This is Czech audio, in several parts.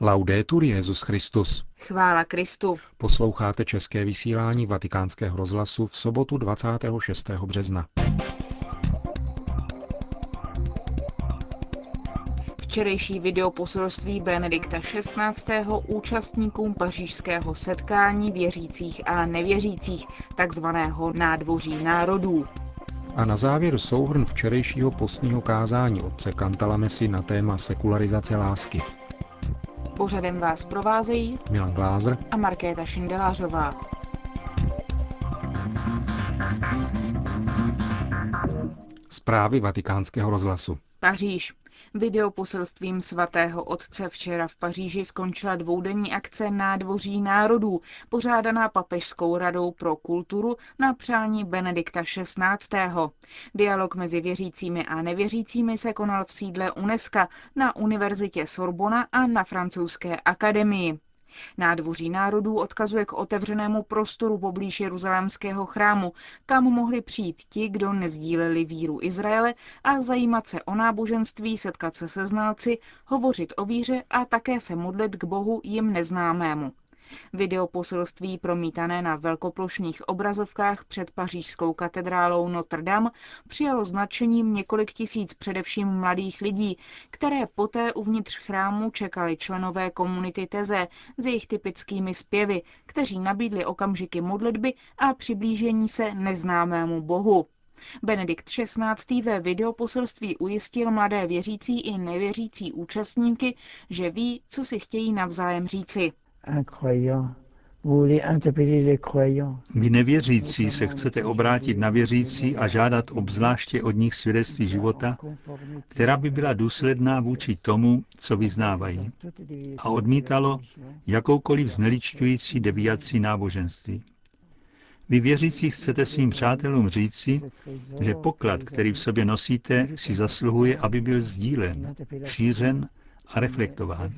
Laudetur Jezus Christus. Chvála Kristu. Posloucháte české vysílání Vatikánského rozhlasu v sobotu 26. března. Včerejší video poselství Benedikta XVI. účastníkům pařížského setkání věřících a nevěřících, takzvaného nádvoří národů. A na závěr souhrn včerejšího postního kázání otce Kantalamesi na téma sekularizace lásky. Pořadem vás provázejí Milan Glázer a Markéta Šindelářová. Zprávy vatikánského rozhlasu. Paříž. Videoposelstvím svatého otce včera v Paříži skončila dvoudenní akce Nádvoří národů, pořádaná Papežskou radou pro kulturu na přání Benedikta XVI. Dialog mezi věřícími a nevěřícími se konal v sídle UNESCO na Univerzitě Sorbona a na Francouzské akademii. Nádvoří národů odkazuje k otevřenému prostoru poblíž Jeruzalémského chrámu, kam mohli přijít ti, kdo nezdíleli víru Izraele a zajímat se o náboženství, setkat se se znalci, hovořit o víře a také se modlit k Bohu jim neznámému. Video poselství promítané na velkoplošných obrazovkách před pařížskou katedrálou Notre Dame přijalo značením několik tisíc především mladých lidí, které poté uvnitř chrámu čekali členové komunity Teze s jejich typickými zpěvy, kteří nabídli okamžiky modlitby a přiblížení se neznámému Bohu. Benedikt XVI. ve videoposelství ujistil mladé věřící i nevěřící účastníky, že ví, co si chtějí navzájem říci. Vy nevěřící se chcete obrátit na věřící a žádat obzvláště od nich svědectví života, která by byla důsledná vůči tomu, co vyznávají, a odmítalo jakoukoliv zneličťující deviaci náboženství. Vy věřící chcete svým přátelům říci, že poklad, který v sobě nosíte, si zasluhuje, aby byl sdílen, šířen a reflektován.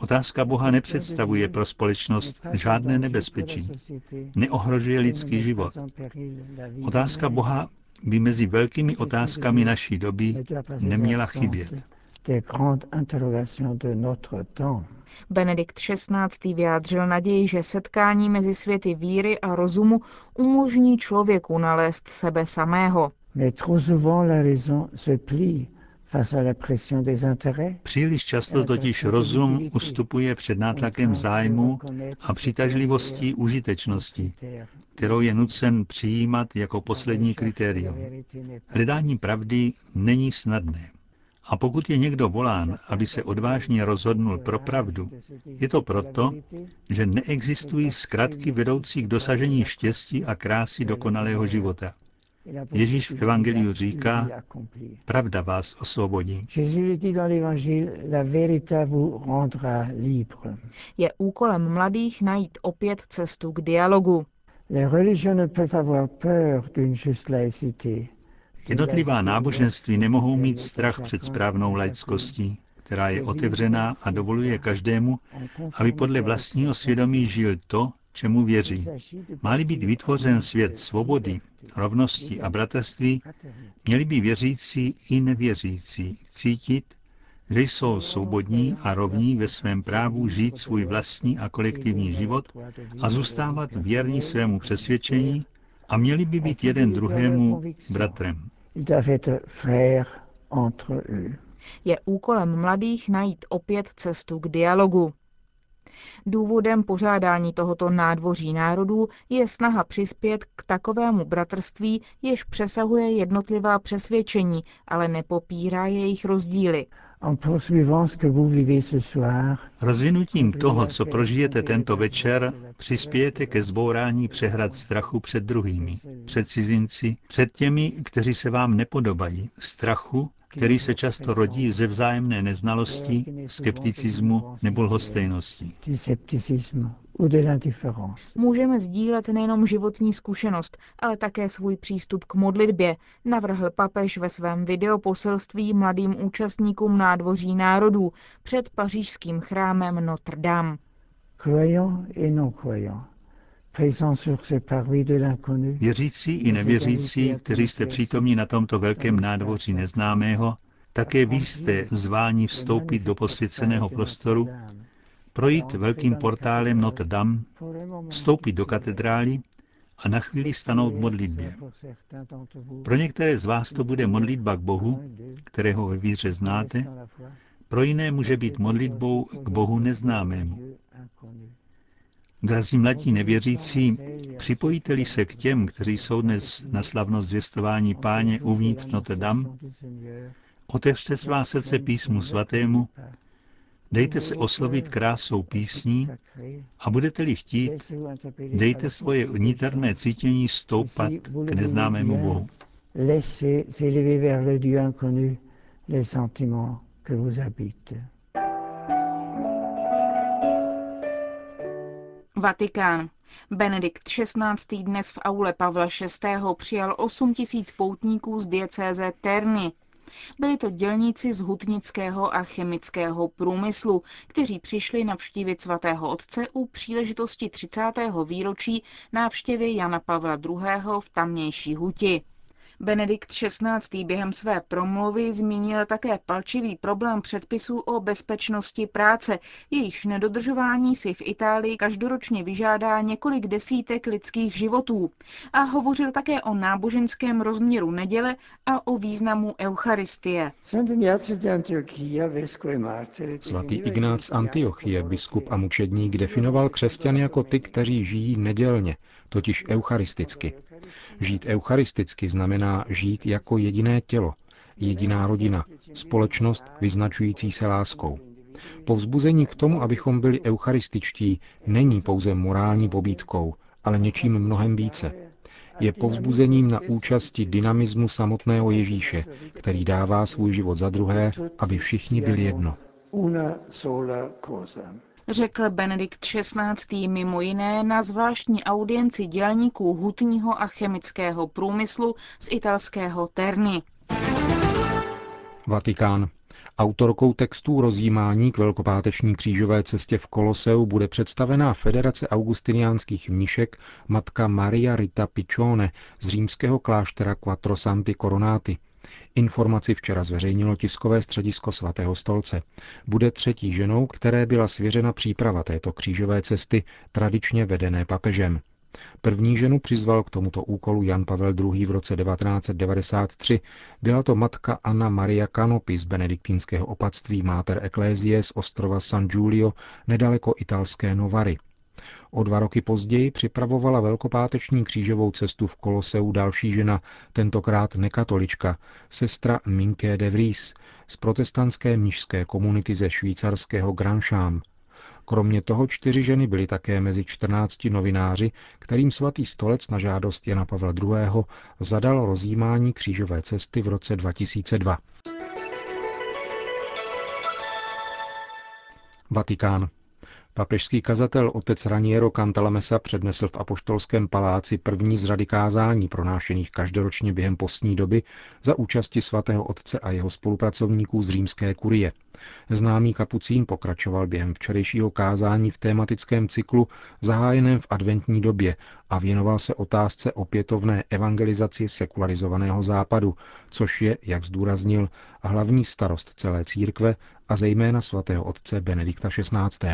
Otázka Boha nepředstavuje pro společnost žádné nebezpečí. Neohrožuje lidský život. Otázka Boha by mezi velkými otázkami naší doby neměla chybět. Benedikt XVI. vyjádřil naději, že setkání mezi světy víry a rozumu umožní člověku nalézt sebe samého. Příliš často totiž rozum ustupuje před nátlakem zájmu a přitažlivostí užitečnosti, kterou je nucen přijímat jako poslední kritérium. Hledání pravdy není snadné. A pokud je někdo volán, aby se odvážně rozhodnul pro pravdu, je to proto, že neexistují zkratky vedoucí k dosažení štěstí a krásy dokonalého života. Ježíš v Evangeliu říká, pravda vás osvobodí. Je úkolem mladých najít opět cestu k dialogu. Jednotlivá náboženství nemohou mít strach před správnou laickostí, která je otevřená a dovoluje každému, aby podle vlastního svědomí žil to, čemu věří. Má-li být vytvořen svět svobody, rovnosti a bratrství, měli by věřící i nevěřící cítit, že jsou svobodní a rovní ve svém právu žít svůj vlastní a kolektivní život a zůstávat věrní svému přesvědčení a měli by být jeden druhému bratrem. Je úkolem mladých najít opět cestu k dialogu. Důvodem pořádání tohoto nádvoří národů je snaha přispět k takovému bratrství, jež přesahuje jednotlivá přesvědčení, ale nepopírá jejich rozdíly. Rozvinutím toho, co prožijete tento večer, přispějete ke zbourání přehrad strachu před druhými, před cizinci, před těmi, kteří se vám nepodobají, strachu, který se často rodí ze vzájemné neznalosti, skepticismu nebo lhostejnosti. Můžeme sdílet nejenom životní zkušenost, ale také svůj přístup k modlitbě, navrhl papež ve svém videoposelství mladým účastníkům nádvoří národů před pařížským chrámem Notre Dame. Věřící i nevěřící, kteří jste přítomní na tomto velkém nádvoří neznámého, Také vy jste zváni vstoupit do posvěceného prostoru, projít velkým portálem Notre Dame, vstoupit do katedrály a na chvíli stanout v modlitbě. Pro některé z vás to bude modlitba k Bohu, kterého ve víře znáte, pro jiné může být modlitbou k Bohu neznámému. Drazí mladí nevěřící, připojíte-li se k těm, kteří jsou dnes na slavnost zvěstování páně uvnitř Notre Dame, otevřte svá srdce písmu svatému, dejte se oslovit krásou písní a budete-li chtít, dejte svoje niterné cítění stoupat k neznámému Bohu. Laissez élever vers le Dieu inconnu les sentiments que vous habitent. Vatikán. Benedikt XVI. dnes v aule Pavla VI. přijal 8 tisíc poutníků z diecéze Terny. Byli to dělníci z hutnického a chemického průmyslu, kteří přišli navštívit svatého otce u příležitosti 30. výročí návštěvy Jana Pavla II. v tamnější huti. Benedikt XVI. během své promluvy zmínil také palčivý problém předpisů o bezpečnosti práce. Jejichž nedodržování si v Itálii každoročně vyžádá několik desítek lidských životů. A hovořil také o náboženském rozměru neděle a o významu Eucharistie. Svatý Ignác Antiochie, biskup a mučedník, definoval křesťany jako ty, kteří žijí nedělně, totiž eucharisticky. Žít eucharisticky znamená žít jako jediné tělo, jediná rodina, společnost vyznačující se láskou. Povzbuzení k tomu, abychom byli eucharističtí, není pouze morální pobídkou, ale něčím mnohem více. Je povzbuzením na účasti dynamismu samotného Ježíše, který dává svůj život za druhé, aby všichni byli jedno řekl Benedikt XVI. mimo jiné na zvláštní audienci dělníků hutního a chemického průmyslu z italského Terny. Vatikán. Autorkou textů rozjímání k velkopáteční křížové cestě v Koloseu bude představená Federace augustiniánských mnišek matka Maria Rita Piccione z římského kláštera Quattro Santi Coronati. Informaci včera zveřejnilo tiskové středisko svatého stolce. Bude třetí ženou, které byla svěřena příprava této křížové cesty, tradičně vedené papežem. První ženu přizval k tomuto úkolu Jan Pavel II. v roce 1993. Byla to matka Anna Maria Canopi z benediktínského opatství Mater Ecclesiae z ostrova San Giulio nedaleko italské Novary. O dva roky později připravovala velkopáteční křížovou cestu v Koloseu další žena, tentokrát nekatolička, sestra Minké de Vries z protestantské mnižské komunity ze švýcarského Granšám. Kromě toho čtyři ženy byly také mezi 14 novináři, kterým svatý stolec na žádost Jana Pavla II. zadal rozjímání křížové cesty v roce 2002. Vatikán. Papežský kazatel otec Raniero Cantalamessa přednesl v Apoštolském paláci první z rady kázání pronášených každoročně během postní doby za účasti svatého otce a jeho spolupracovníků z římské kurie. Známý kapucín pokračoval během včerejšího kázání v tématickém cyklu zahájeném v adventní době a věnoval se otázce opětovné evangelizaci sekularizovaného západu, což je, jak zdůraznil, hlavní starost celé církve a zejména svatého otce Benedikta XVI.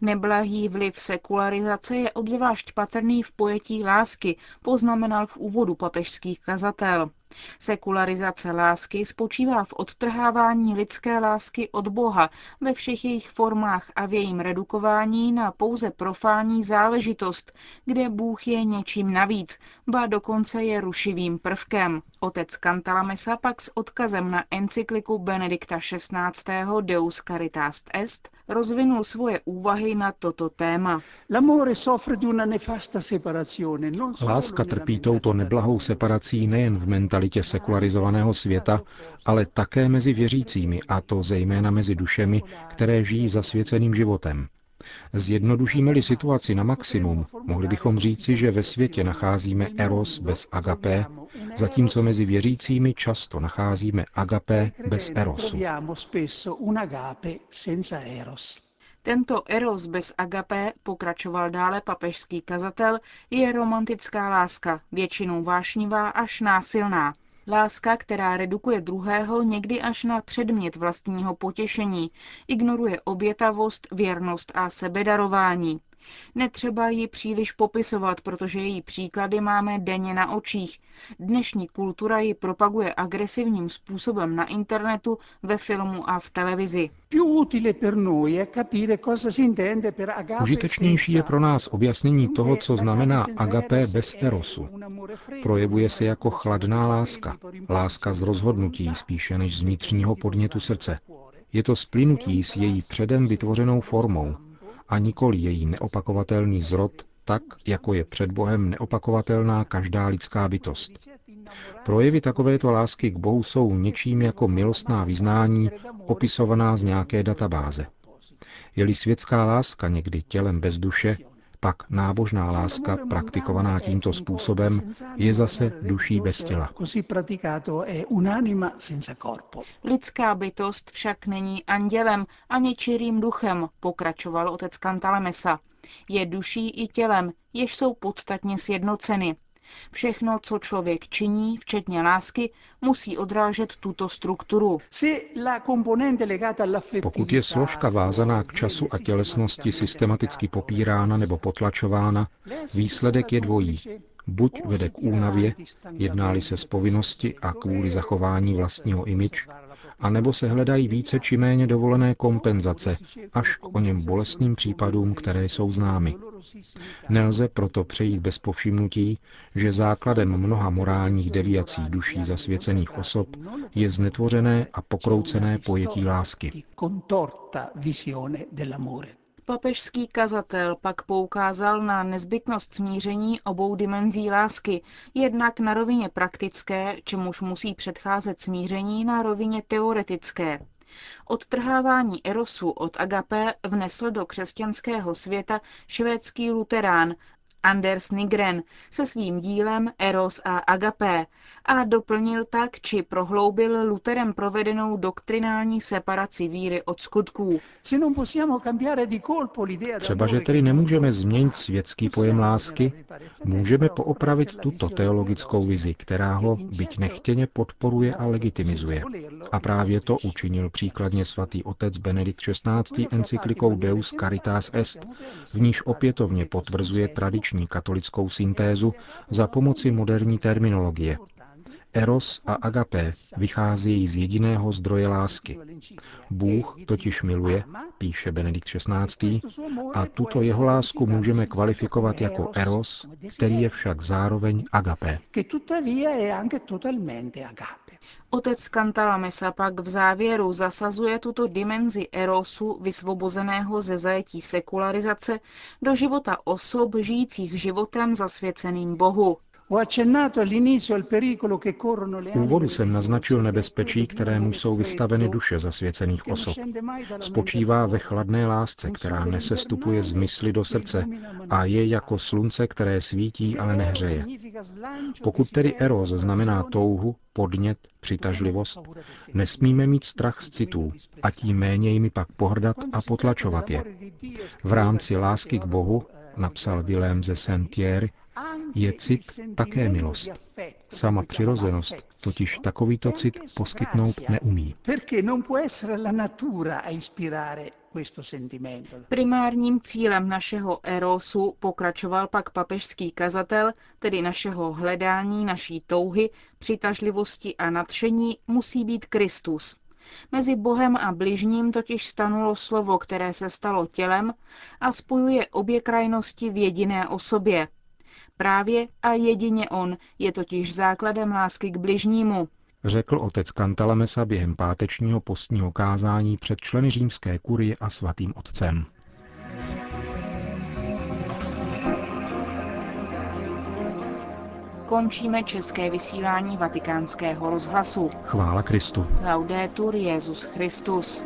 Neblahý vliv sekularizace je obzvlášť patrný v pojetí lásky, poznamenal v úvodu papežský kazatel. Sekularizace lásky spočívá v odtrhávání lidské lásky od Boha ve všech jejich formách a v jejím redukování na pouze profání záležitost, kde Bůh je něčím navíc, ba dokonce je rušivým prvkem. Otec Cantalamessa pak s odkazem na encykliku Benedikta XVI. Deus Caritas Est rozvinul svoje úvahy na toto téma. Láska trpí touto neblahou separací nejen v mentalitě sekularizovaného světa, ale také mezi věřícími, a to zejména mezi dušemi, které žijí zasvěceným životem. Zjednodušíme-li situaci na maximum, mohli bychom říci, že ve světě nacházíme eros bez agapé, zatímco mezi věřícími často nacházíme agapé bez erosu. Tento eros bez agapé, pokračoval dále papežský kazatel, je romantická láska, většinou vášnivá až násilná. Láska, která redukuje druhého někdy až na předmět vlastního potěšení, ignoruje obětavost, věrnost a sebedarování. Netřeba ji příliš popisovat, protože její příklady máme denně na očích. Dnešní kultura ji propaguje agresivním způsobem na internetu, ve filmu a v televizi. Užitečnější je pro nás objasnění toho, co znamená agapé bez erosu. Projevuje se jako chladná láska, láska z rozhodnutí spíše než z vnitřního podnětu srdce. Je to splynutí s její předem vytvořenou formou, a nikoli její neopakovatelný zrod, tak, jako je před Bohem neopakovatelná každá lidská bytost. Projevy takovéto lásky k Bohu jsou něčím jako milostná vyznání opisovaná z nějaké databáze. Je-li světská láska někdy tělem bez duše, pak nábožná láska praktikovaná tímto způsobem je zase duší bez těla. Lidská bytost však není andělem ani čirým duchem, pokračoval otec Cantalamessa. Je duší i tělem, jež jsou podstatně sjednoceny. Všechno, co člověk činí, včetně lásky, musí odrážet tuto strukturu. Pokud je složka vázaná k času a tělesnosti systematicky popírána nebo potlačována, výsledek je dvojí. Buď vede k únavě, jednáli se z povinnosti a kvůli zachování vlastního imič, anebo se hledají více či méně dovolené kompenzace, až k o něm bolestným případům, které jsou známy. Nelze proto přejít bez povšimnutí, že základem mnoha morálních deviací duší zasvěcených osob je znetvořené a pokroucené pojetí lásky. Papežský kazatel pak poukázal na nezbytnost smíření obou dimenzí lásky, jednak na rovině praktické, čemuž musí předcházet smíření na rovině teoretické. Odtrhávání erosu od agapé vnesl do křesťanského světa švédský luterán Anders Nigren se svým dílem Eros a Agapé a doplnil tak či prohloubil Luterem provedenou doktrinální separaci víry od skutků. Třeba, že tedy nemůžeme změnit světský pojem lásky, můžeme poopravit tuto teologickou vizi, která ho, byť nechtěně, podporuje a legitimizuje. A právě to učinil příkladně svatý otec Benedikt XVI. encyklikou Deus Caritas Est, v níž opětovně potvrzuje tradiční tradiční katolickou syntézu za pomoci moderní terminologie. Eros a agapé vycházejí z jediného zdroje lásky. Bůh totiž miluje, píše Benedikt XVI, a tuto jeho lásku můžeme kvalifikovat jako eros, který je však zároveň agapé. Otec Cantalamessa pak v závěru zasazuje tuto dimenzi erosu vysvobozeného ze zajetí sekularizace do života osob žijících životem zasvěceným Bohu. V úvodu jsem naznačil nebezpečí, kterému jsou vystaveny duše zasvěcených osob. Spočívá ve chladné lásce, která nesestupuje z mysli do srdce a je jako slunce, které svítí, ale nehřeje. Pokud tedy eros znamená touhu, podnět, přitažlivost, nesmíme mít strach z citů a tím méně jimi pak pohrdat a potlačovat je. V rámci lásky k Bohu, napsal Vilém ze Saint-Thierry, je cit také milost. Sama přirozenost totiž takovýto cit poskytnout neumí. Primárním cílem našeho erosu, pokračoval pak papežský kazatel, tedy našeho hledání, naší touhy, přitažlivosti a nadšení, musí být Kristus. Mezi Bohem a bližním totiž stanulo slovo, které se stalo tělem a spojuje obě krajnosti v jediné osobě, Právě a jedině on je totiž základem lásky k bližnímu. Řekl otec Kantalamesa během pátečního postního kázání před členy římské kurie a svatým otcem. Končíme české vysílání vatikánského rozhlasu. Chvála Kristu. Laudetur Jezus Christus.